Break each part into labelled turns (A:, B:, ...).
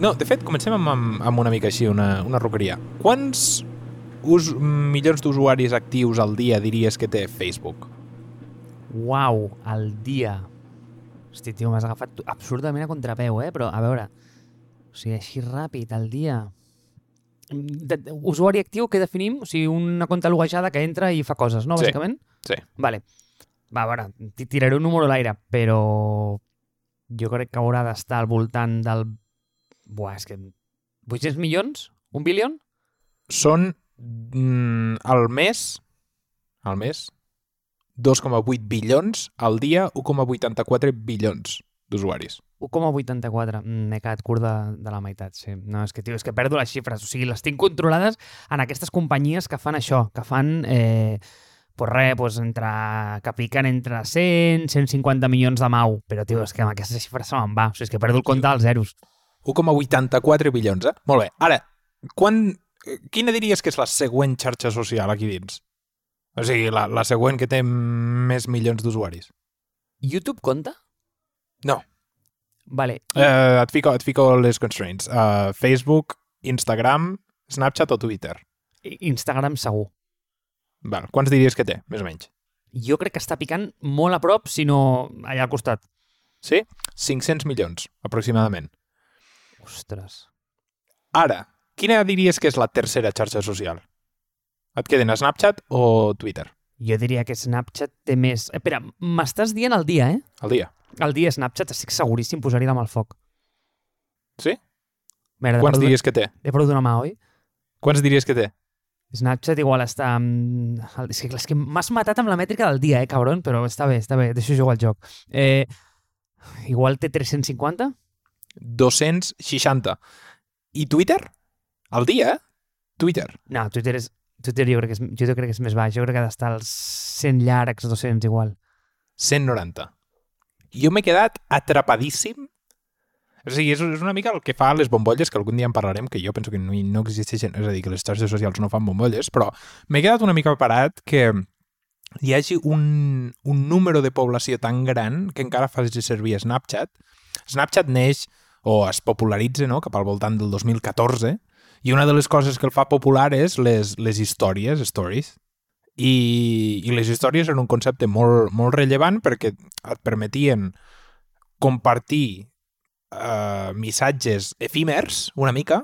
A: No, de fet, comencem amb, amb, amb una mica així, una, una roqueria. Quants us, milions d'usuaris actius al dia diries que té Facebook?
B: Uau, al dia. Hosti, tio, m'has agafat absurdament a contrapeu, eh? Però, a veure, o sigui, així ràpid, al dia... De, de, usuari actiu, què definim? O sigui, una compte loguejada que entra i fa coses, no,
A: Sí.
B: bàsicament?
A: Sí.
B: Vale. Va, a veure, ti- tiraré un número a l'aire, però jo crec que haurà d'estar al voltant del... Buah, és que... 800 milions? Un bilion?
A: Són mm, al mes, al mes, 2,8 bilions, al dia 1,84 bilions d'usuaris.
B: 1,84. Mm, M'he quedat curt de, de la meitat, sí. No, és que, tio, és que perdo les xifres. O sigui, les tinc controlades en aquestes companyies que fan això, que fan... Eh, pues res, pues entre, que piquen entre 100, 150 milions de mau. Però, tio, és que amb aquestes xifres se me'n va. O sigui, és que perdo el compte dels zeros.
A: 1,84 bilions, eh? Molt bé. Ara, quan, quina diries que és la següent xarxa social aquí dins? O sigui, la, la següent que té més milions d'usuaris.
B: YouTube compta?
A: No.
B: Vale.
A: Eh, et, fico, et fico les constraints. Uh, Facebook, Instagram, Snapchat o Twitter.
B: Instagram segur.
A: Val. Quants diries que té, més o menys?
B: Jo crec que està picant molt a prop, si no allà al costat.
A: Sí? 500 milions, aproximadament.
B: Ostres.
A: Ara, quina diries que és la tercera xarxa social? Et queden Snapchat o Twitter?
B: Jo diria que Snapchat té més... Eh, Espera, m'estàs dient el dia, eh?
A: Al dia.
B: El dia Snapchat estic seguríssim posaria amb el foc.
A: Sí?
B: Merda,
A: Quants
B: perdut-
A: diries que té?
B: He perdut una mà, oi?
A: Quants diries que té?
B: Snapchat igual està... Amb... És que, és que m'has matat amb la mètrica del dia, eh, cabron? Però està bé, està bé, deixo jugar al joc. Eh, igual té 350?
A: 260. I Twitter? Al dia, eh? Twitter.
B: No, Twitter és... Twitter jo crec que és, jo crec que és més baix. Jo crec que ha d'estar als 100 llargs, 200 igual.
A: 190. Jo m'he quedat atrapadíssim. O sigui, és, és una mica el que fa les bombolles, que algun dia en parlarem, que jo penso que no, no existeixen, és a dir, que les xarxes socials no fan bombolles, però m'he quedat una mica parat que hi hagi un, un número de població tan gran que encara faci servir Snapchat. Snapchat neix o es popularitza no? cap al voltant del 2014 i una de les coses que el fa popular és les, les històries, stories. I, I les històries eren un concepte molt, molt rellevant perquè et permetien compartir eh, missatges efímers, una mica,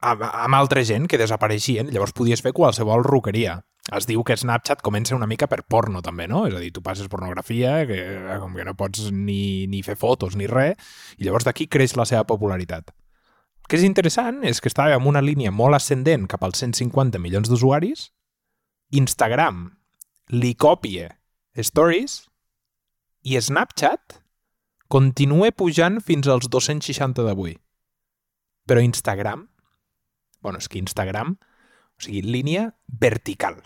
A: amb, amb altra gent que desapareixien. Llavors podies fer qualsevol roqueria. Es diu que Snapchat comença una mica per porno, també, no? És a dir, tu passes pornografia, que com que no pots ni, ni fer fotos ni res, i llavors d'aquí creix la seva popularitat. El que és interessant és que estava en una línia molt ascendent cap als 150 milions d'usuaris, Instagram li copia Stories i Snapchat continua pujant fins als 260 d'avui. Però Instagram, bueno, és que Instagram, o sigui, línia vertical.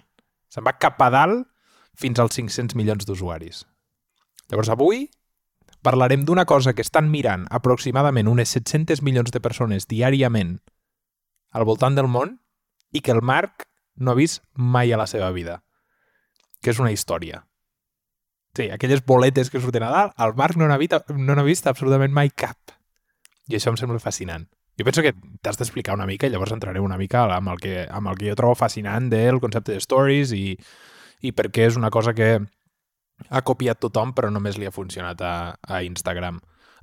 A: Se'n va cap a dalt fins als 500 milions d'usuaris. Llavors, avui parlarem d'una cosa que estan mirant aproximadament unes 700 milions de persones diàriament al voltant del món i que el Marc no ha vist mai a la seva vida, que és una història. Sí, aquelles boletes que surten a dalt, el Marc no n'ha vist, no vist absolutament mai cap. I això em sembla fascinant. Jo penso que t'has d'explicar una mica i llavors entraré una mica amb el que, amb el que jo trobo fascinant del concepte de stories i, i per què és una cosa que ha copiat tothom però només li ha funcionat a, a Instagram.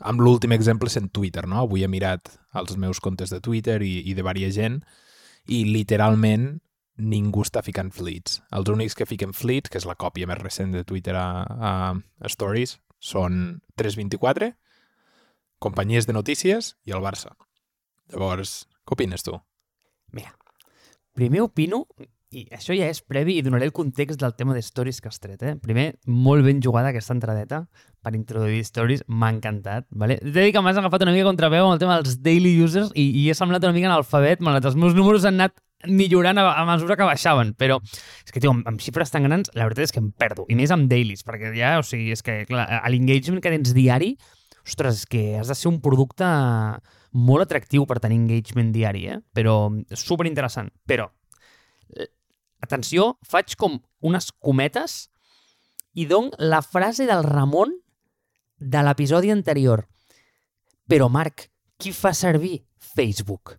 A: Amb l'últim exemple sent Twitter, no? Avui he mirat els meus comptes de Twitter i, i de varia gent i literalment ningú està ficant fleets. Els únics que fiquen fleets, que és la còpia més recent de Twitter a, a, a Stories, són 324, companyies de notícies i el Barça. Llavors, què opines tu?
B: Mira, primer opino, i això ja és previ i donaré el context del tema de stories que has tret, eh? Primer, molt ben jugada aquesta entradeta per introduir stories, m'ha encantat, vale? T'he dir que m'has agafat una mica contraveu amb el tema dels daily users i, i he semblat una mica en alfabet, malgrat els meus números han anat millorant a, a mesura que baixaven, però és que, tio, amb, amb xifres tan grans, la veritat és que em perdo, i més amb dailies, perquè ja, o sigui, és que, clar, l'engagement que tens diari, ostres, és que has de ser un producte molt atractiu per tenir engagement diari, eh? Però super interessant. Però, eh, atenció, faig com unes cometes i don la frase del Ramon de l'episodi anterior. Però, Marc, qui fa servir Facebook?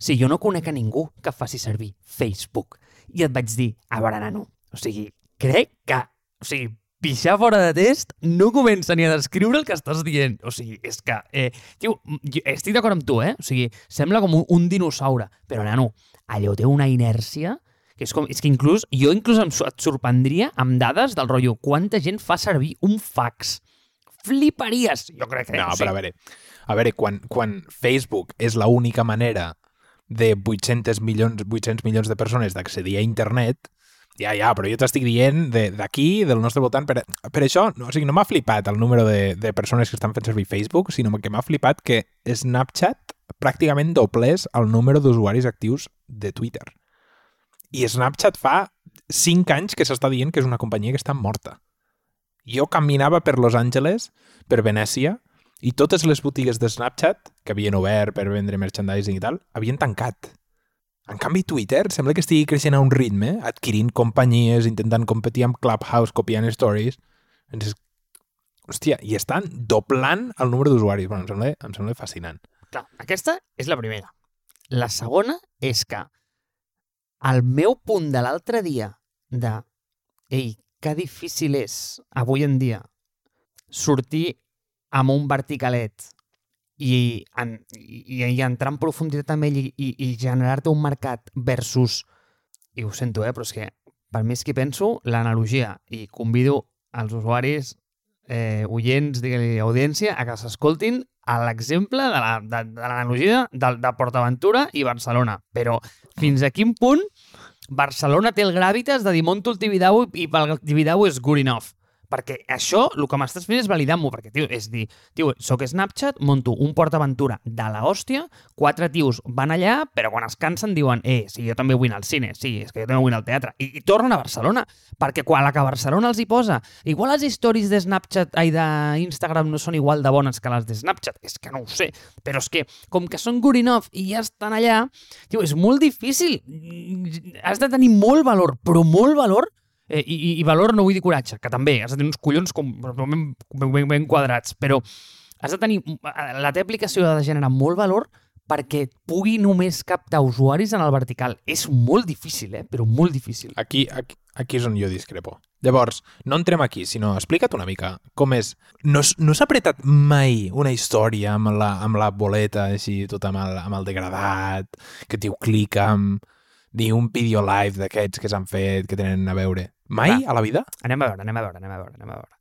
B: Si jo no conec a ningú que faci servir Facebook. I et vaig dir, a veure, nano, o sigui, crec que, o sigui, pixar fora de test no comença ni a descriure el que estàs dient. O sigui, és que, eh, tio, jo estic d'acord amb tu, eh? O sigui, sembla com un, un dinosaure, però, nano, allò té una inèrcia que és, com, és que inclús, jo inclús em, et sorprendria amb dades del rotllo quanta gent fa servir un fax. Fliparies! Jo crec que...
A: No,
B: o sigui,
A: però a veure, a veure quan, quan Facebook és l'única manera de 800 milions, 800 milions de persones d'accedir a internet, ja, ja, però jo t'estic dient de- d'aquí, del nostre voltant, per, per això, no, o sigui, no m'ha flipat el número de, de persones que estan fent servir Facebook, sinó que m'ha flipat que Snapchat pràcticament doblés el número d'usuaris actius de Twitter. I Snapchat fa 5 anys que s'està dient que és una companyia que està morta. Jo caminava per Los Angeles, per Venècia, i totes les botigues de Snapchat, que havien obert per vendre merchandising i tal, havien tancat. En canvi, Twitter sembla que estigui creixent a un ritme, adquirint companyies, intentant competir amb Clubhouse, copiant stories. Doncs, hòstia, i estan doblant el número d'usuaris. Bueno, em sembla, em sembla fascinant.
B: Clar, aquesta és la primera. La segona és que el meu punt de l'altre dia de ei, que difícil és avui en dia sortir amb un verticalet i, en, i, i entrar en profunditat amb ell i, i, i generar-te un mercat versus, i ho sento, eh, però és que per més que penso, l'analogia, i convido als usuaris, eh, oients, digue-li, audiència, a que s'escoltin a l'exemple de la- de, de l'analogia de, de PortAventura i Barcelona. Però fins a quin punt Barcelona té el gràvitas de dir monto el Tibidabo i pel Tibidabo és good enough. Perquè això, el que m'estàs fent és validar-m'ho, perquè, tio, és dir, tio, soc Snapchat, monto un PortAventura de la hòstia, quatre tios van allà, però quan es cansen diuen, eh, sí, jo també vull anar al cine, sí, és que jo també vull anar al teatre, i, i tornen a Barcelona, perquè quan la que Barcelona els hi posa, igual les stories de Snapchat, ai, d'Instagram no són igual de bones que les de Snapchat, és que no ho sé, però és que, com que són enough i ja estan allà, tio, és molt difícil, has de tenir molt valor, però molt valor, eh, i, i- valor no vull dir coratge, que també, has de tenir uns collons com, ben, ben, ben quadrats, però has de tenir... La teva aplicació ha de generar molt valor perquè pugui només captar usuaris en el vertical. És molt difícil, eh? Però molt difícil.
A: Aquí, aquí, aquí és on jo discrepo. Llavors, no entrem aquí, sinó explica't una mica com és. No, no s'ha apretat mai una història amb la, amb la boleta així, tot amb el, amb el degradat, que diu clica'm, ni un vídeo live d'aquests que s'han fet, que tenen a veure. Mai
B: Clar.
A: a la vida?
B: Anem a veure, anem a veure, anem a veure, anem a veure.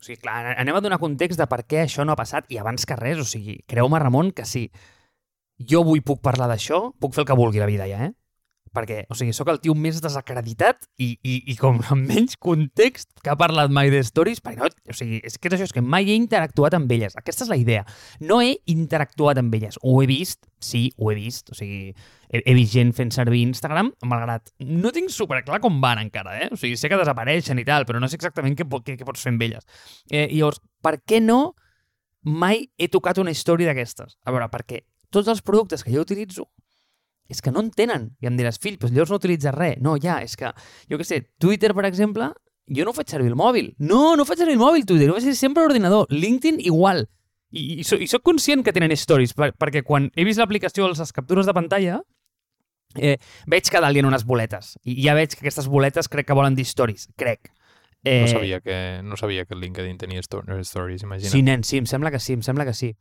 B: O sigui, clar, anem a donar context de per què això no ha passat i abans que res, o sigui, creu-me, Ramon, que si jo avui puc parlar d'això, puc fer el que vulgui la vida ja, eh? Perquè, o sigui, sóc el tio més desacreditat i, i, i com amb menys context que ha parlat mai de stories, perquè no, o sigui, és que és això, és que mai he interactuat amb elles. Aquesta és la idea. No he interactuat amb elles. Ho he vist, sí, ho he vist. O sigui, he, he vist gent fent servir Instagram, malgrat no tinc superclar com van encara, eh? O sigui, sé que desapareixen i tal, però no sé exactament què, què, què pots fer amb elles. Eh, i llavors, per què no mai he tocat una història d'aquestes? A veure, perquè tots els productes que jo utilitzo és que no en tenen. I em diràs, fill, doncs llavors no utilitzes res. No, ja, és que, jo què sé, Twitter, per exemple, jo no faig servir el mòbil. No, no faig servir el mòbil, Twitter, ho faig servir sempre a l'ordinador. LinkedIn, igual. I, i, so, i soc conscient que tenen stories, per, perquè quan he vist l'aplicació, les captures de pantalla, eh, veig que dalt hi ha unes boletes. I ja veig que aquestes boletes crec que volen dir stories. Crec. Eh,
A: No sabia que, no sabia que LinkedIn tenia sto- stories, imagina't.
B: Sí, nen, sí, em sembla que sí, em sembla que sí.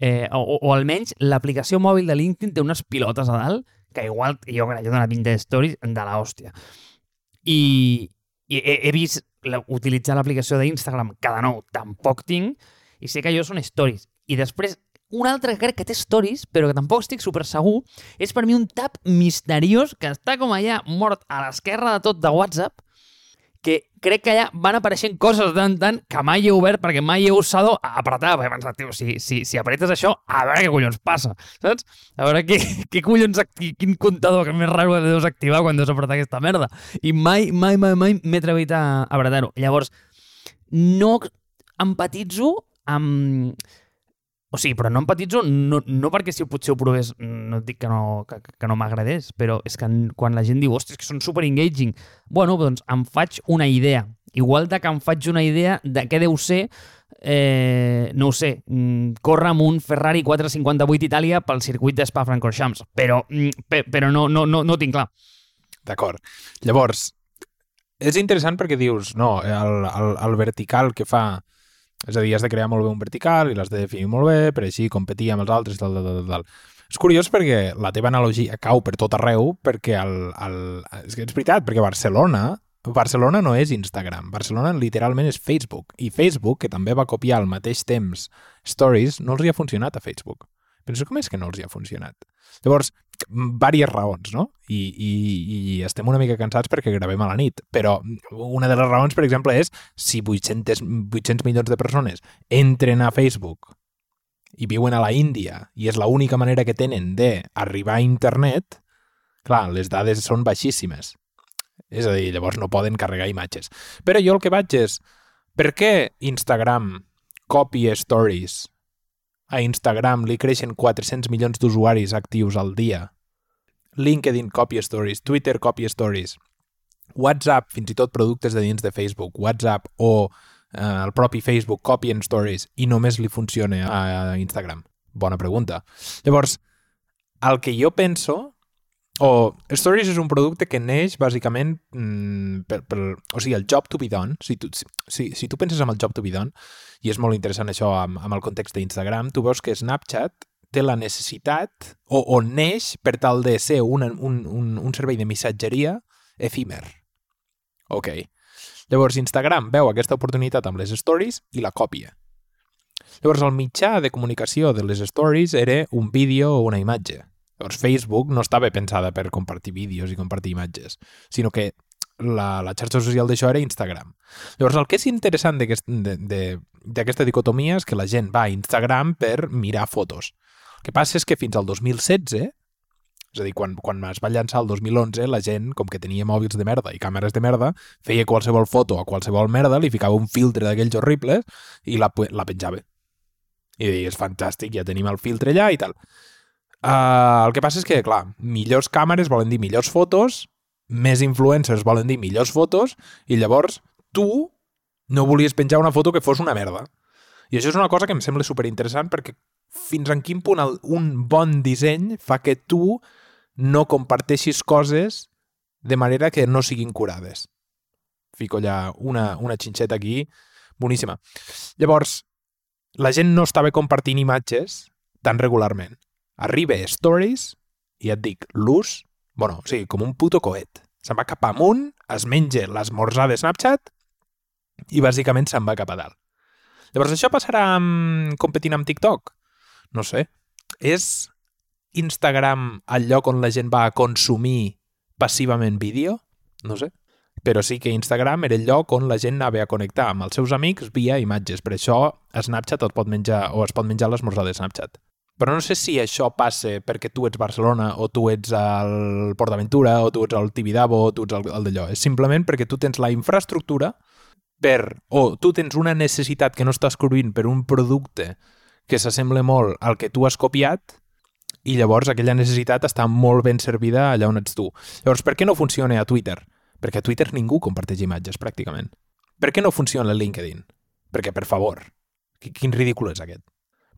B: Eh, o, o, almenys l'aplicació mòbil de LinkedIn té unes pilotes a dalt que igual jo crec que dona pinta de stories de la hòstia. I, i he, he vist la, utilitzar l'aplicació d'Instagram, que de nou tampoc tinc, i sé que allò són stories. I després, un altre que crec que té stories, però que tampoc estic super segur, és per mi un tab misteriós que està com allà mort a l'esquerra de tot de WhatsApp, que crec que allà van apareixent coses de tant que mai he obert perquè mai he usado a apretar. He pensat, tio, si, si, si apretes això, a veure què collons passa, saps? A veure què, què collons, quin comptador que més raro de desactivar quan deus apretar aquesta merda. I mai, mai, mai, mai m'he atrevit a apretar-ho. Llavors, no empatitzo amb... O sigui, però no empatitzo no, no perquè si potser ho provés no et dic que no, que, que no m'agradés, però és que quan la gent diu, ostres, que són super engaging, bueno, doncs em faig una idea. Igual de que em faig una idea de què deu ser eh, no ho sé, mm, córrer amb un Ferrari 458 Itàlia pel circuit de Spa-Francorchamps, però, mm, pe- però no, no, no, no ho tinc clar.
A: D'acord. Llavors, és interessant perquè dius, no, el, el, el vertical que fa... És a dir, has de crear molt bé un vertical i l'has de definir molt bé per així competir amb els altres, tal, tal, tal, tal. És curiós perquè la teva analogia cau per tot arreu, perquè el, el, és, que és veritat, perquè Barcelona Barcelona no és Instagram, Barcelona literalment és Facebook, i Facebook, que també va copiar al mateix temps Stories, no els hi ha funcionat a Facebook. Penso com és que no els hi ha funcionat. Llavors, diverses raons, no? I, i, i estem una mica cansats perquè gravem a la nit, però una de les raons, per exemple, és si 800, 800 milions de persones entren a Facebook i viuen a la Índia i és l'única manera que tenen d'arribar a internet, clar, les dades són baixíssimes. És a dir, llavors no poden carregar imatges. Però jo el que vaig és, per què Instagram copia stories? A Instagram li creixen 400 milions d'usuaris actius al dia. LinkedIn copia stories, Twitter copia stories. WhatsApp, fins i tot productes de dins de Facebook, WhatsApp o eh, el propi Facebook copien stories i només li funciona a Instagram? Bona pregunta. Llavors, el que jo penso o Stories és un producte que neix bàsicament mm, per, per, o sigui, el job to be done si tu, si, si tu penses en el job to be done i és molt interessant això amb, amb el context d'Instagram, tu veus que Snapchat té la necessitat o, o neix per tal de ser un, un, un, un servei de missatgeria efímer. Ok. Llavors Instagram veu aquesta oportunitat amb les stories i la còpia. Llavors el mitjà de comunicació de les stories era un vídeo o una imatge. Llavors Facebook no estava pensada per compartir vídeos i compartir imatges, sinó que la, la xarxa social d'això era Instagram. Llavors el que és interessant d'aquesta dicotomia és que la gent va a Instagram per mirar fotos. El que passa és que fins al 2016 és a dir, quan, quan es va llançar el 2011, la gent, com que tenia mòbils de merda i càmeres de merda, feia qualsevol foto a qualsevol merda, li ficava un filtre d'aquells horribles i la, la penjava. I deies, fantàstic, ja tenim el filtre allà i tal. Uh, el que passa és que, clar, millors càmeres volen dir millors fotos, més influencers volen dir millors fotos, i llavors tu no volies penjar una foto que fos una merda. I això és una cosa que em sembla superinteressant perquè fins en quin punt el, un bon disseny fa que tu no comparteixis coses de manera que no siguin curades. Fico allà una, una xinxeta aquí, boníssima. Llavors, la gent no estava compartint imatges tan regularment. Arriba Stories i et dic, l'ús, bueno, o sigui, com un puto coet. Se'n va cap amunt, es menja l'esmorzar de Snapchat i bàsicament se'n va cap a dalt. Llavors, això passarà amb... competint amb TikTok? No sé. És Instagram el lloc on la gent va a consumir passivament vídeo? No sé. Però sí que Instagram era el lloc on la gent anava a connectar amb els seus amics via imatges. Per això Snapchat pot menjar, o es pot menjar l'esmorzar de Snapchat. Però no sé si això passa perquè tu ets Barcelona o tu ets al Port d'Aventura o tu ets al Tibidabo o tu ets el d'allò. És simplement perquè tu tens la infraestructura per, o tu tens una necessitat que no estàs cobrint per un producte que s'assembla molt al que tu has copiat i llavors aquella necessitat està molt ben servida allà on ets tu. Llavors, per què no funciona a Twitter? Perquè a Twitter ningú comparteix imatges, pràcticament. Per què no funciona a LinkedIn? Perquè, per favor, quin ridícul és aquest?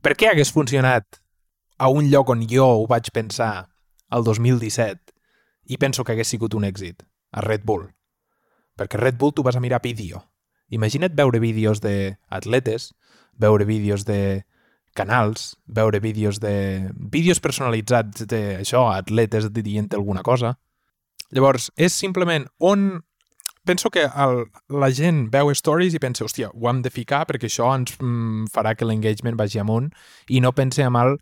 A: Per què hagués funcionat a un lloc on jo ho vaig pensar el 2017 i penso que hagués sigut un èxit? A Red Bull. Perquè Red Bull tu vas a mirar vídeo. Imagina't veure vídeos d'atletes, veure vídeos de canals, veure vídeos de... vídeos personalitzats de això, atletes dient alguna cosa. Llavors, és simplement on... Penso que el, la gent veu stories i pensa, hòstia, ho hem de ficar perquè això ens mm, farà que l'engagement vagi amunt i no pense en el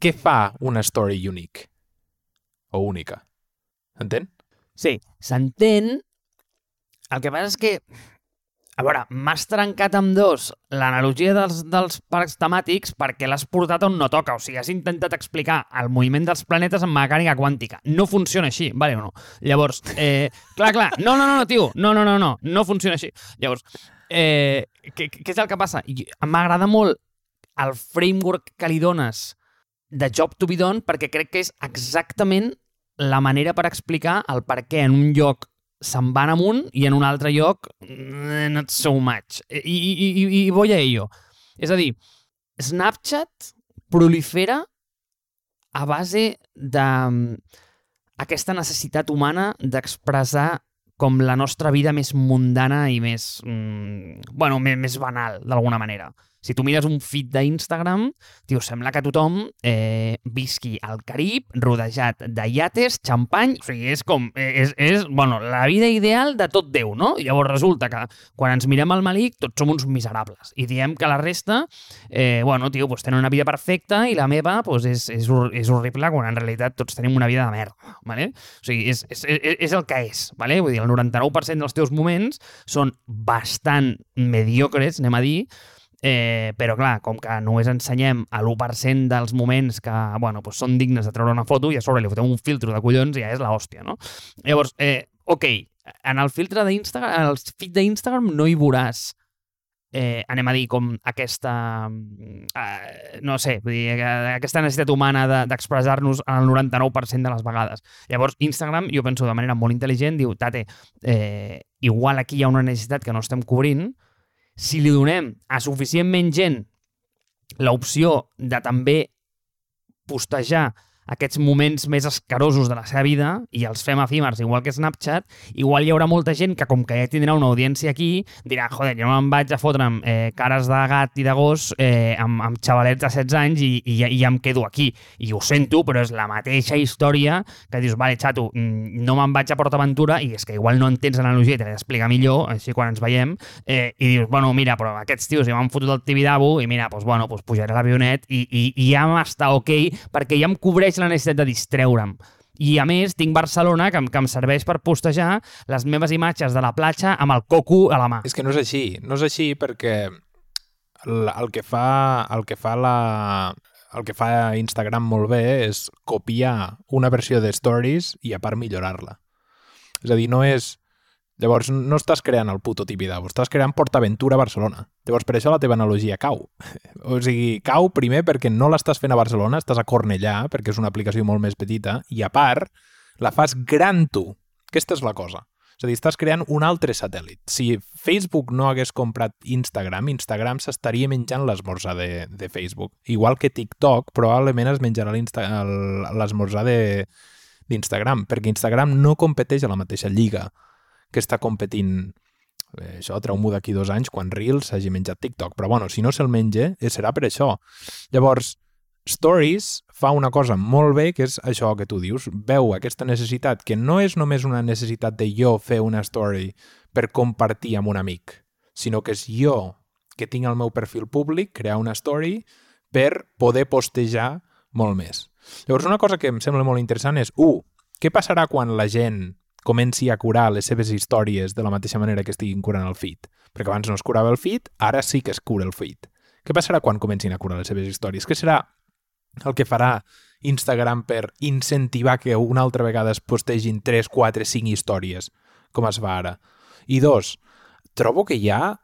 A: què fa una story unique o única. Entén?
B: Sí, s'entén. El que passa és que a veure, m'has trencat amb dos l'analogia dels, dels parcs temàtics perquè l'has portat on no toca. O sigui, has intentat explicar el moviment dels planetes en mecànica quàntica. No funciona així, vale o no? Llavors, eh, clar, clar, no, no, no, tio, no, no, no, no, no funciona així. Llavors, eh, què, què és el que passa? M'agrada molt el framework que li dones de Job to be done perquè crec que és exactament la manera per explicar el per què en un lloc se'n van amunt i en un altre lloc eh, not so much. I, i, i, i voy a ello. És a dir, Snapchat prolifera a base de mm, aquesta necessitat humana d'expressar com la nostra vida més mundana i més, mm, bueno, més, més banal, d'alguna manera. Si tu mires un feed d'Instagram, tio, sembla que tothom eh, visqui al Carib, rodejat de iates, xampany, o sigui, és com, eh, és, és, bueno, la vida ideal de tot Déu, no? I llavors resulta que quan ens mirem al malic tots som uns miserables i diem que la resta, eh, bueno, tio, doncs tenen una vida perfecta i la meva doncs és, és, és horrible quan en realitat tots tenim una vida de merda, ¿vale? O sigui, és, és, és, és el que és, ¿vale? Vull dir, el 99% dels teus moments són bastant mediocres, anem a dir, Eh, però clar, com que només ensenyem a l'1% dels moments que bueno, doncs són dignes de treure una foto i a sobre li fotem un filtro de collons i ja és l'hòstia, no? Llavors, eh, ok, en el filtre d'Instagram, en el feed d'Instagram no hi veuràs eh, anem a dir, com aquesta, eh, no sé, vull dir, aquesta necessitat humana d'expressar-nos de, el 99% de les vegades. Llavors, Instagram, jo penso de manera molt intel·ligent, diu, tate, eh, igual aquí hi ha una necessitat que no estem cobrint, si li donem a suficientment gent l'opció de també postejar aquests moments més escarosos de la seva vida i els fem efímers, igual que Snapchat, igual hi haurà molta gent que, com que ja tindrà una audiència aquí, dirà, joder, jo no me'n vaig a fotre amb eh, cares de gat i de gos eh, amb, amb xavalets de 16 anys i, i, i em quedo aquí. I ho sento, però és la mateixa història que dius, vale, xato, mm, no me'n vaig a PortAventura i és que igual no entens l'analogia i te l'he d'explicar millor, així quan ens veiem, eh, i dius, bueno, mira, però aquests tios ja m'han fotut el Tibidabo i mira, doncs, bueno, doncs pujaré a l'avionet i, i, i ja m'està ok perquè ja em cobreix la necessitat de distreure'm. I a més tinc Barcelona que, que em serveix per postejar les meves imatges de la platja amb el coco a la mà.
A: És que no és així, no és així perquè el, el que fa el que fa la el que fa Instagram molt bé és copiar una versió de Stories i a part millorar-la. És a dir, no és Llavors, no estàs creant el puto Tibidabo, estàs creant PortAventura Barcelona. Llavors, per això la teva analogia cau. O sigui, cau primer perquè no l'estàs fent a Barcelona, estàs a Cornellà, perquè és una aplicació molt més petita, i a part, la fas gran tu. Aquesta és la cosa. És a dir, estàs creant un altre satèl·lit. Si Facebook no hagués comprat Instagram, Instagram s'estaria menjant l'esmorzar de, de Facebook. Igual que TikTok, probablement es menjarà l'esmorzar d'Instagram, perquè Instagram no competeix a la mateixa lliga que està competint eh, això trau-m'ho d'aquí dos anys quan Reels s'hagi menjat TikTok. Però bueno, si no se'l menja, eh, serà per això. Llavors, Stories fa una cosa molt bé, que és això que tu dius. Veu aquesta necessitat, que no és només una necessitat de jo fer una story per compartir amb un amic, sinó que és jo que tinc el meu perfil públic, crear una story per poder postejar molt més. Llavors, una cosa que em sembla molt interessant és, uh, què passarà quan la gent comenci a curar les seves històries de la mateixa manera que estiguin curant el feed. Perquè abans no es curava el feed, ara sí que es cura el feed. Què passarà quan comencin a curar les seves històries? Què serà el que farà Instagram per incentivar que una altra vegada es postegin 3, 4, 5 històries, com es fa ara? I dos, trobo que ha...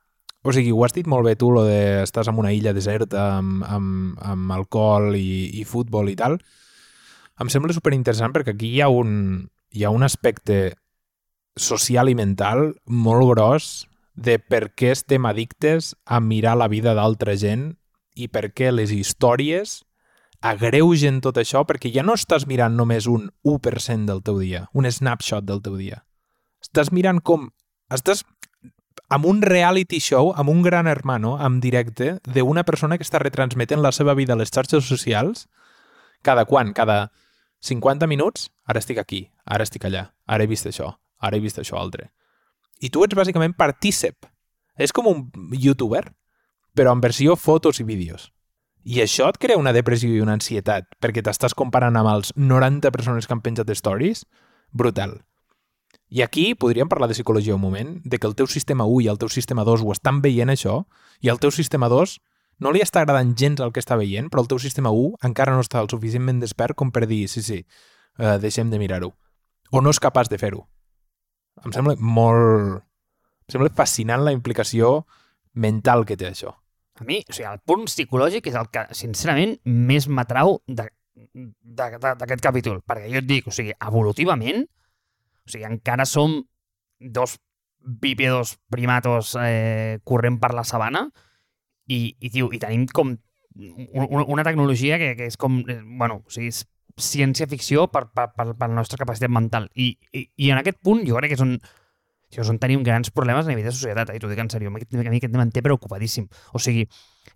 A: O sigui, ho has dit molt bé tu, lo de estàs en una illa deserta amb, amb, amb alcohol i, i futbol i tal. Em sembla superinteressant perquè aquí hi ha un, hi ha un aspecte social i mental molt gros de per què estem addictes a mirar la vida d'altra gent i per què les històries agreugen tot això perquè ja no estàs mirant només un 1% del teu dia, un snapshot del teu dia. Estàs mirant com... Estàs amb un reality show, amb un gran hermano, en directe, d'una persona que està retransmetent la seva vida a les xarxes socials cada quan? Cada 50 minuts? Ara estic aquí, ara estic allà, ara he vist això, ara he vist això altre. I tu ets bàsicament partícip. És com un youtuber, però en versió fotos i vídeos. I això et crea una depressió i una ansietat, perquè t'estàs comparant amb els 90 persones que han penjat stories? Brutal. I aquí podríem parlar de psicologia un moment, de que el teu sistema 1 i el teu sistema 2 ho estan veient això, i el teu sistema 2 no li està agradant gens el que està veient, però el teu sistema 1 encara no està el suficientment despert com per dir, sí, sí, uh, deixem de mirar-ho o no és capaç de fer-ho. Em sembla molt... Em sembla fascinant la implicació mental que té això.
B: A mi, o sigui, el punt psicològic és el que, sincerament, més m'atrau d'aquest capítol. Perquè jo et dic, o sigui, evolutivament, o sigui, encara som dos bípedos primatos eh, corrent per la sabana i, i, tio, i tenim com una, tecnologia que, que és com, eh, bueno, o sigui, és ciència-ficció per, per, per, per la nostra capacitat mental. I, i, I en aquest punt jo crec que és on, és on tenim grans problemes a nivell de societat, eh? i t'ho dic en sèrio, a mi aquest tema em té preocupadíssim. O sigui,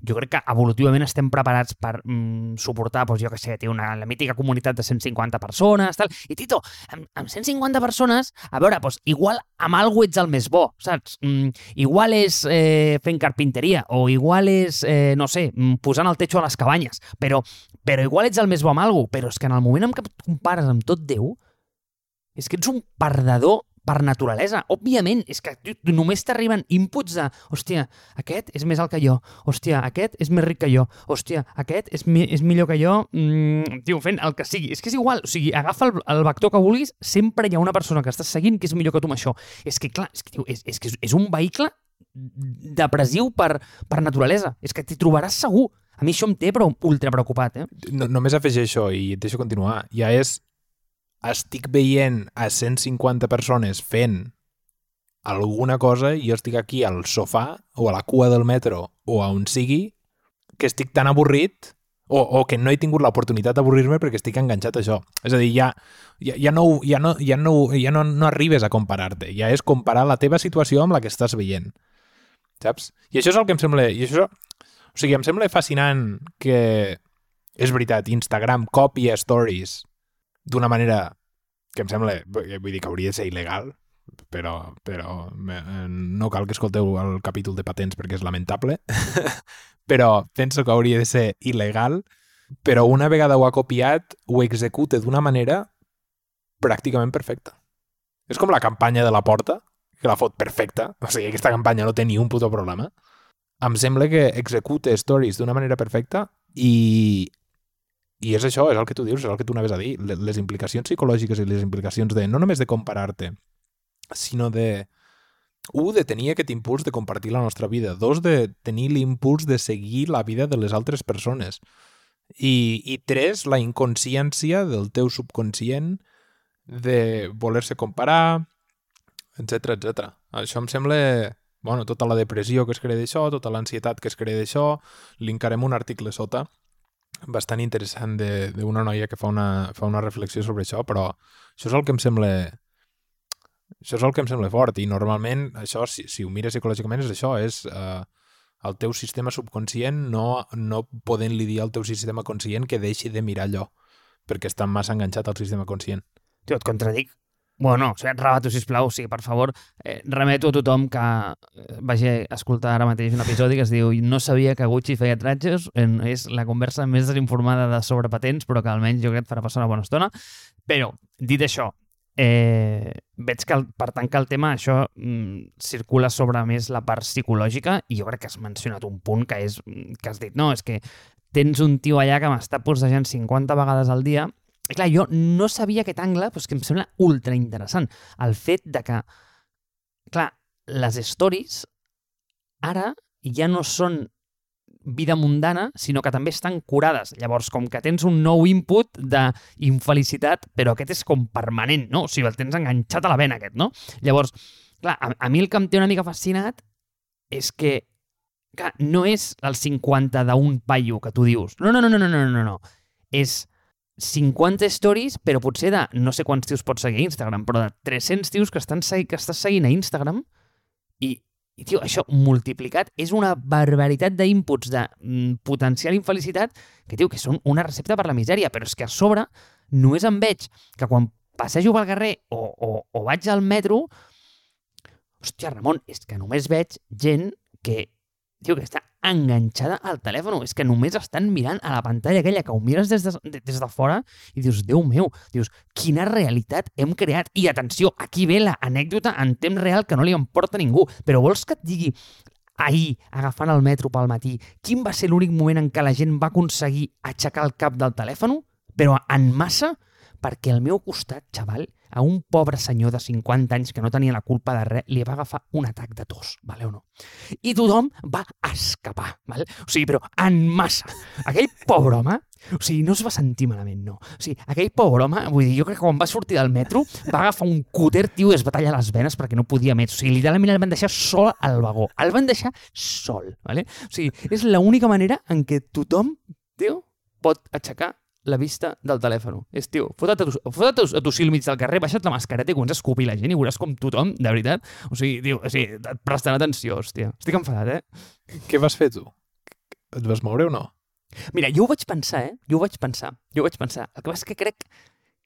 B: jo crec que evolutivament estem preparats per mm, suportar, doncs jo que sé, una, la mítica comunitat de 150 persones, tal, i Tito, amb, amb 150 persones, a veure, doncs igual amb algú ets el més bo, saps? Mm, igual és eh, fent carpinteria, o igual és, eh, no sé, mm, posant el techo a les cabanyes, però, però igual ets el més bo amb algú, però és que en el moment en què et compares amb tot Déu, és que ets un perdedor per naturalesa. Òbviament, és que només t'arriben inputs de hòstia, aquest és més alt que jo, hòstia, aquest és més ric que jo, hòstia, aquest és, mi és millor que jo, mm, tio, fent el que sigui. És que és igual, o sigui, agafa el, el vector que vulguis, sempre hi ha una persona que estàs seguint que és millor que tu amb això. És que, clar, és que, tio, és, és, que és un vehicle depressiu per, per naturalesa. És que t'hi trobaràs segur. A mi això em té però ultra preocupat, eh?
A: No, només afegeixo i et deixo continuar. Ja és estic veient a 150 persones fent alguna cosa i jo estic aquí al sofà o a la cua del metro o a on sigui que estic tan avorrit o, o que no he tingut l'oportunitat d'avorrir-me perquè estic enganxat a això. És a dir, ja, ja, ja, no, ja, no, ja, no, ja no, no arribes a comparar-te, ja és comparar la teva situació amb la que estàs veient. Saps? I això és el que em sembla... I això, o sigui, em sembla fascinant que, és veritat, Instagram copia stories d'una manera que em sembla, vull dir que hauria de ser il·legal, però, però no cal que escolteu el capítol de patents perquè és lamentable, però penso que hauria de ser il·legal, però una vegada ho ha copiat, ho executa d'una manera pràcticament perfecta. És com la campanya de la porta, que la fot perfecta, o sigui, aquesta campanya no té ni un puto problema. Em sembla que executa stories d'una manera perfecta i i és això, és el que tu dius, és el que tu anaves a dir, les implicacions psicològiques i les implicacions de, no només de comparar-te, sinó de, un, de tenir aquest impuls de compartir la nostra vida, dos, de tenir l'impuls de seguir la vida de les altres persones, i, i tres, la inconsciència del teu subconscient de voler-se comparar, etc etc. Això em sembla bueno, tota la depressió que es crea d'això, tota l'ansietat que es crea d'això, linkarem un article sota bastant interessant d'una noia que fa una, fa una reflexió sobre això, però això és el que em sembla això és el que em sembla fort i normalment això, si, si ho mires psicològicament, és això, és eh, el teu sistema subconscient no, no podent-li dir al teu sistema conscient que deixi de mirar allò perquè està massa enganxat al sistema conscient.
B: Tio, et contradic Bueno, o sigui, rebato, sisplau, sí, per favor, eh, remeto a tothom que eh, vagi a escoltar ara mateix un episodi que es diu No sabia que Gucci feia tratges, és la conversa més desinformada de sobre patents, però que almenys jo crec que farà passar una bona estona. Però, dit això, eh, veig que, el, per tant, que el tema, això mm, circula sobre més la part psicològica i jo crec que has mencionat un punt que és que has dit, no, és que tens un tio allà que m'està posejant 50 vegades al dia i clar, jo no sabia aquest angle, però és que em sembla ultra interessant. El fet de que, clar, les stories ara ja no són vida mundana, sinó que també estan curades. Llavors, com que tens un nou input d'infelicitat, però aquest és com permanent, no? O sigui, el tens enganxat a la vena, aquest, no? Llavors, clar, a, a mi el que em té una mica fascinat és que, clar, no és el 50 d'un paio que tu dius. No, no, no, no, no, no, no. És 50 stories, però potser de no sé quants tios pots seguir a Instagram, però de 300 tios que, estan que estàs seguint a Instagram i, i tio, això multiplicat és una barbaritat d'inputs de mm, potencial infelicitat que, tio, que són una recepta per la misèria, però és que a sobre només em veig que quan passejo pel carrer o, o, o vaig al metro, hòstia, Ramon, és que només veig gent que tio, que està enganxada al telèfon. És que només estan mirant a la pantalla aquella que ho mires des de, des de fora i dius, Déu meu, dius, quina realitat hem creat. I atenció, aquí ve l'anècdota en temps real que no li importa a ningú. Però vols que et digui ahir, agafant el metro pel matí, quin va ser l'únic moment en què la gent va aconseguir aixecar el cap del telèfon? Però en massa, perquè al meu costat, xaval, a un pobre senyor de 50 anys que no tenia la culpa de res, li va agafar un atac de tos, vale o no? I tothom va escapar, vale? O sigui, però en massa. Aquell pobre home O sigui, no es va sentir malament, no. O sigui, aquell pobre home, vull dir, jo crec que quan va sortir del metro va agafar un cúter, tio, i es va tallar les venes perquè no podia més. O sigui, literalment el van deixar sol al vagó. El van deixar sol, ¿vale? O sigui, és l'única manera en què tothom, tio, pot aixecar la vista del telèfon. És, tio, fota't a tu, fota't a tu, al mig del carrer, baixa't la mascareta i comença a escopir la gent i veuràs com tothom, de veritat, o sigui, tio, o sigui, prestant atenció, hòstia. Estic enfadat, eh?
A: Què vas fer tu? Et vas moure o no?
B: Mira, jo ho vaig pensar, eh? Jo ho vaig pensar. Jo ho vaig pensar. El que passa és que crec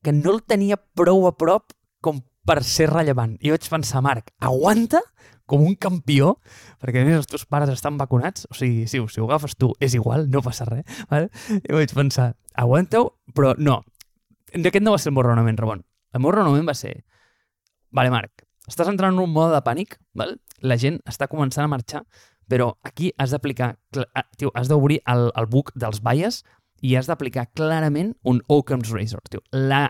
B: que no el tenia prou a prop com per ser rellevant. I vaig pensar, Marc, aguanta com un campió, perquè a més els teus pares estan vacunats, o sigui, si, si ho agafes tu és igual, no passa res. Vale? I vaig pensar, aguanta-ho, però no. Aquest no va ser el meu raonament, Ramon. El meu raonament va ser, vale, Marc, estàs entrant en un mode de pànic, val? la gent està començant a marxar, però aquí has d'aplicar, ah, tio, has d'obrir el, el book dels bias i has d'aplicar clarament un Occam's Razor. Tio. La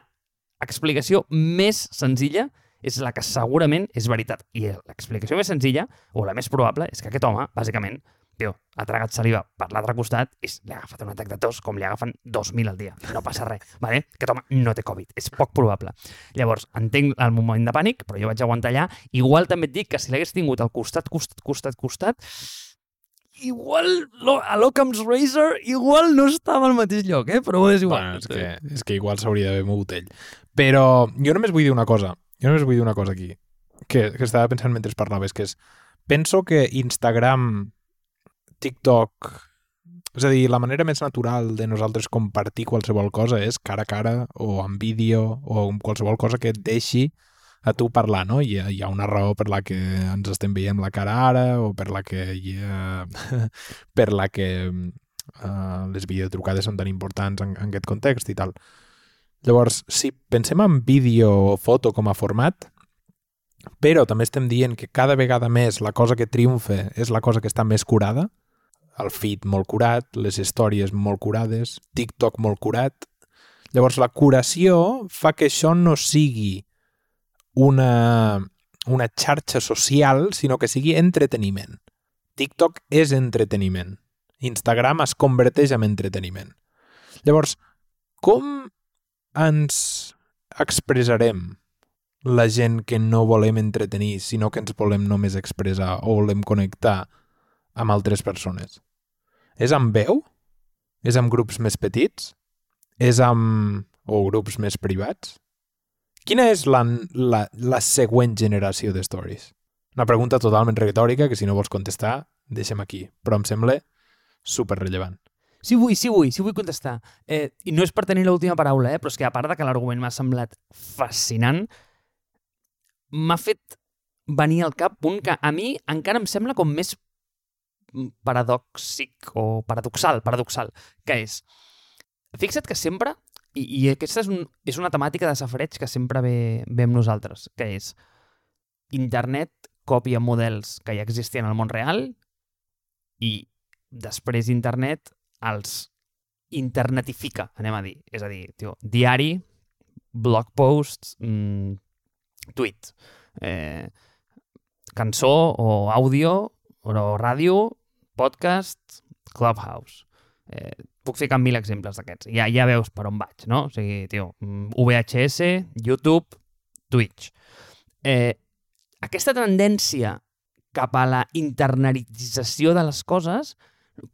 B: explicació més senzilla és la que segurament és veritat. I l'explicació més senzilla, o la més probable, és que aquest home, bàsicament, tio, ha tragat saliva per l'altre costat i li ha agafat un atac de tos com li agafen 2.000 al dia. No passa res, vale? Aquest home no té Covid, és poc probable. Llavors, entenc el moment de pànic, però jo vaig aguantar allà. Igual també et dic que si l'hagués tingut al costat, costat, costat, costat, igual lo- a l'Occam's Razor igual no estava al mateix lloc, eh? però és igual.
A: Bueno, és, que, és que igual s'hauria d'haver mogut ell. Però jo només vull dir una cosa. Jo només vull dir una cosa aquí, que, que estava pensant mentre parlaves, que és, penso que Instagram, TikTok, és a dir, la manera més natural de nosaltres compartir qualsevol cosa és cara a cara o en vídeo o amb qualsevol cosa que et deixi a tu parlar, no? Ha, hi ha una raó per la que ens estem veient la cara ara o per la que hi ha... per la que uh, les videotrucades són tan importants en, en aquest context i tal. Llavors, si pensem en vídeo o foto com a format, però també estem dient que cada vegada més la cosa que triomfa és la cosa que està més curada, el feed molt curat, les històries molt curades, TikTok molt curat. Llavors, la curació fa que això no sigui una, una xarxa social, sinó que sigui entreteniment. TikTok és entreteniment. Instagram es converteix en entreteniment. Llavors, com ens expressarem la gent que no volem entretenir, sinó que ens volem només expressar o volem connectar amb altres persones? És amb veu? És amb grups més petits? És amb... o grups més privats? Quina és la, la, la següent generació de stories? Una pregunta totalment retòrica que si no vols contestar, deixem aquí. Però em sembla super rellevant.
B: Sí vull, sí vull, sí vull contestar. Eh, I no és per tenir l'última paraula, eh, però és que a part de que l'argument m'ha semblat fascinant, m'ha fet venir al cap un que a mi encara em sembla com més paradòxic o paradoxal, paradoxal, que és, fixa't que sempre, i, i aquesta és, un, és una temàtica de safareig que sempre ve, ve amb nosaltres, que és internet copia models que ja existien al món real i després internet els internetifica, anem a dir. És a dir, tio, diari, blog posts, mmm, tweet, eh, cançó o àudio o ràdio, podcast, Clubhouse. Eh, puc ficar mil exemples d'aquests. Ja, ja veus per on vaig, no? O sigui, tio, mm, VHS, YouTube, Twitch. Eh, aquesta tendència cap a la internetització de les coses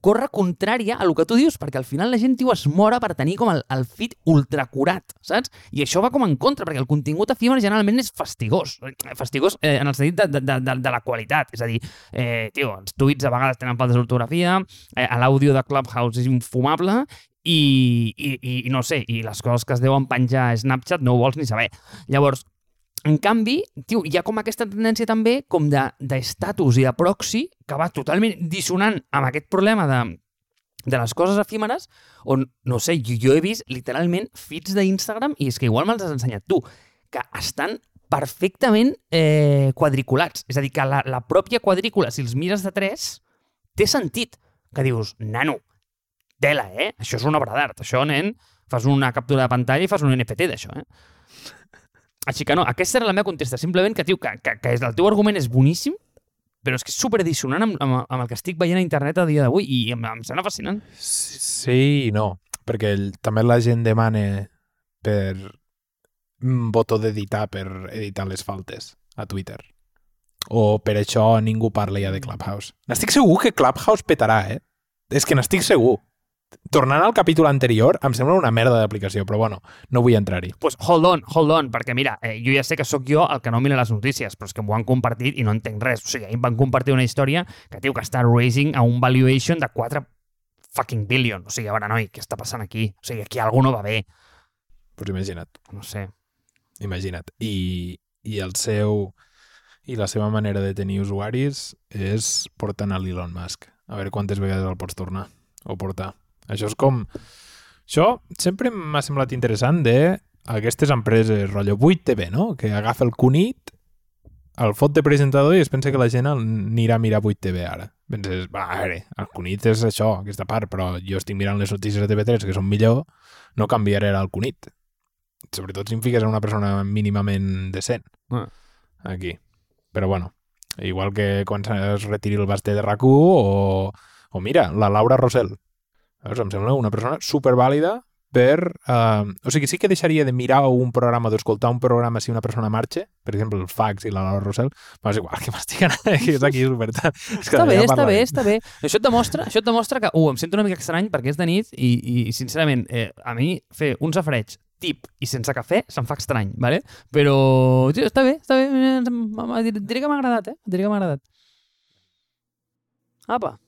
B: corre contrària a el que tu dius, perquè al final la gent, tio, es mora per tenir com el, el feed ultracurat, saps? I això va com en contra, perquè el contingut efímer generalment és fastigós. Fastigós eh, en el sentit de, de, de, de la qualitat. És a dir, eh, tio, els tuits a vegades tenen faltes d'ortografia, eh, l'àudio de Clubhouse és infumable, i, i, i, no sé, i les coses que es deuen penjar a Snapchat no ho vols ni saber. Llavors, en canvi, tio, hi ha com aquesta tendència també com d'estatus i de proxy que va totalment dissonant amb aquest problema de, de les coses efímeres on, no sé, jo, jo he vist literalment feeds d'Instagram i és que igual me'ls has ensenyat tu, que estan perfectament eh, quadriculats. És a dir, que la, la pròpia quadrícula, si els mires de tres, té sentit. Que dius, nano, tela, eh? Això és una obra d'art. Això, nen, fas una captura de pantalla i fas un NFT d'això, eh? Així que no, aquesta era la meva contesta. Simplement que, tio, que, que, que el teu argument és boníssim, però és que és superdissonant amb, amb, amb el que estic veient a internet a dia d'avui i em, em sembla fascinant.
A: Sí i no. perquè el, també la gent demana per un botó d'editar per editar les faltes a Twitter. O per això ningú parla ja de Clubhouse. N'estic segur que Clubhouse petarà, eh? És que n'estic segur. Tornant al capítol anterior, em sembla una merda d'aplicació, però bueno, no vull entrar-hi.
B: pues hold on, hold on, perquè mira, eh, jo ja sé que sóc jo el que no mira les notícies, però és que m'ho han compartit i no entenc res. O sigui, ahir em van compartir una història que diu que està raising a un valuation de 4 fucking billion. O sigui, a veure, noi, què està passant aquí? O sigui, aquí algú no va bé.
A: Pues imagina't,
B: No sé.
A: imagina't. I, I el seu... I la seva manera de tenir usuaris és portant a l'Elon Musk. A veure quantes vegades el pots tornar o portar. Això és com... Això sempre m'ha semblat interessant de aquestes empreses, rotllo 8TV, no? Que agafa el cunit, el fot de presentador i es pensa que la gent anirà a mirar 8TV ara. Penses, va, a veure, el cunit és això, aquesta part, però jo estic mirant les notícies de TV3 que són millor, no canviaré el cunit. Sobretot si em fiques en una persona mínimament decent.
B: Ah.
A: Aquí. Però bueno, igual que quan es retiri el basté de rac o, o mira, la Laura Rosell. Veus? Em sembla una persona supervàlida per... Uh, o sigui, sí que deixaria de mirar un programa, d'escoltar un programa si una persona marxa, per exemple, el Fax i la Laura Rosell, però és igual, que m'estic anant que és aquí super tard.
B: Està bé, està bé, està bé. Això et demostra, això et demostra que, uh, em sento una mica estrany perquè és de nit i, i sincerament, eh, a mi fer un safareig tip i sense cafè se'm fa estrany, ¿vale? però tio, està bé, està bé. eh, Diré que m'ha agradat, eh? Diré que m'ha agradat. Apa.